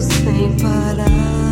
sem parar.